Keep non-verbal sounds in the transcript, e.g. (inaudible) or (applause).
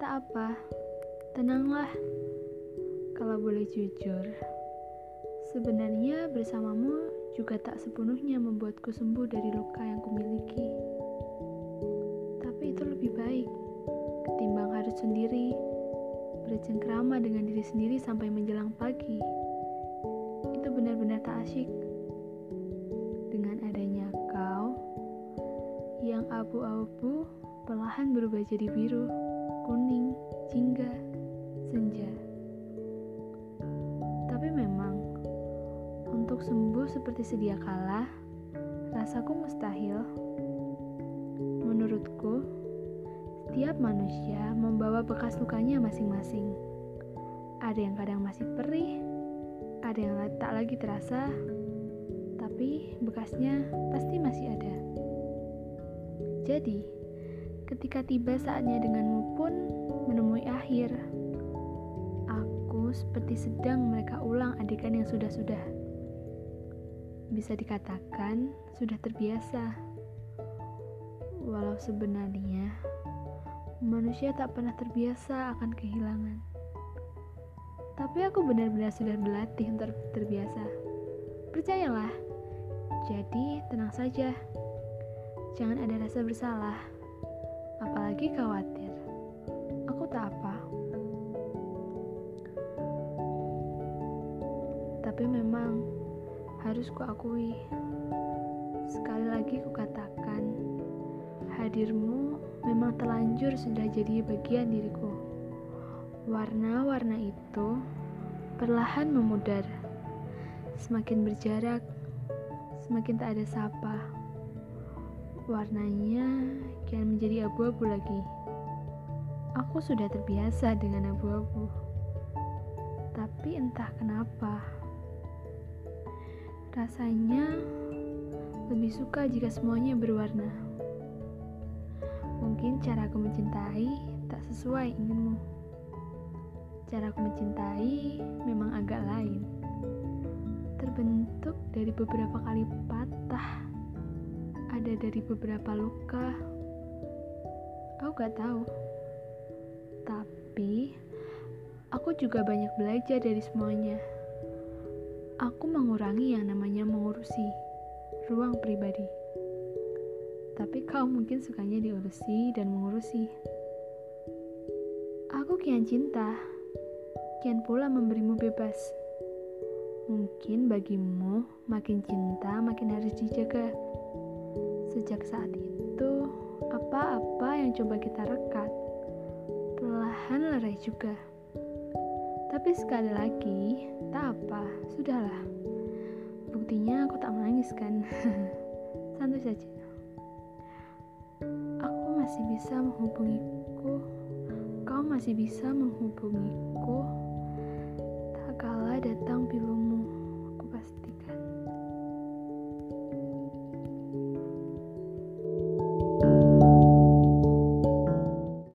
Tak apa, tenanglah. Kalau boleh jujur, sebenarnya bersamamu juga tak sepenuhnya membuatku sembuh dari luka yang kumiliki. Tapi itu lebih baik ketimbang harus sendiri bercengkrama dengan diri sendiri sampai menjelang pagi. Itu benar-benar tak asyik. Dengan adanya kau yang abu-abu perlahan berubah jadi biru kuning, jingga, senja. Tapi memang, untuk sembuh seperti sedia kala, rasaku mustahil. Menurutku, setiap manusia membawa bekas lukanya masing-masing. Ada yang kadang masih perih, ada yang tak lagi terasa, tapi bekasnya pasti masih ada. Jadi, ketika tiba saatnya denganmu pun menemui akhir seperti sedang mereka ulang adegan yang sudah-sudah. Bisa dikatakan sudah terbiasa. Walau sebenarnya manusia tak pernah terbiasa akan kehilangan. Tapi aku benar-benar sudah berlatih untuk terbiasa. Percayalah. Jadi tenang saja. Jangan ada rasa bersalah. Apalagi khawatir. Aku tak apa. Tapi memang harus kuakui. Sekali lagi kukatakan, hadirmu memang telanjur sudah jadi bagian diriku. Warna-warna itu perlahan memudar. Semakin berjarak, semakin tak ada sapa. Warnanya kian menjadi abu-abu lagi. Aku sudah terbiasa dengan abu-abu. Tapi entah kenapa, Rasanya lebih suka jika semuanya berwarna. Mungkin cara aku mencintai tak sesuai inginmu. Cara aku mencintai memang agak lain. Terbentuk dari beberapa kali patah. Ada dari beberapa luka. Aku gak tahu. Tapi aku juga banyak belajar dari semuanya aku mengurangi yang namanya mengurusi ruang pribadi. Tapi kau mungkin sukanya diurusi dan mengurusi. Aku kian cinta, kian pula memberimu bebas. Mungkin bagimu makin cinta makin harus dijaga. Sejak saat itu, apa-apa yang coba kita rekat, perlahan lerai juga. Tapi sekali lagi, tak apa, sudahlah. Buktinya aku tak menangis kan. (laughs) Santai saja. Aku masih bisa menghubungiku. Kau masih bisa menghubungiku. Tak kalah datang pilumu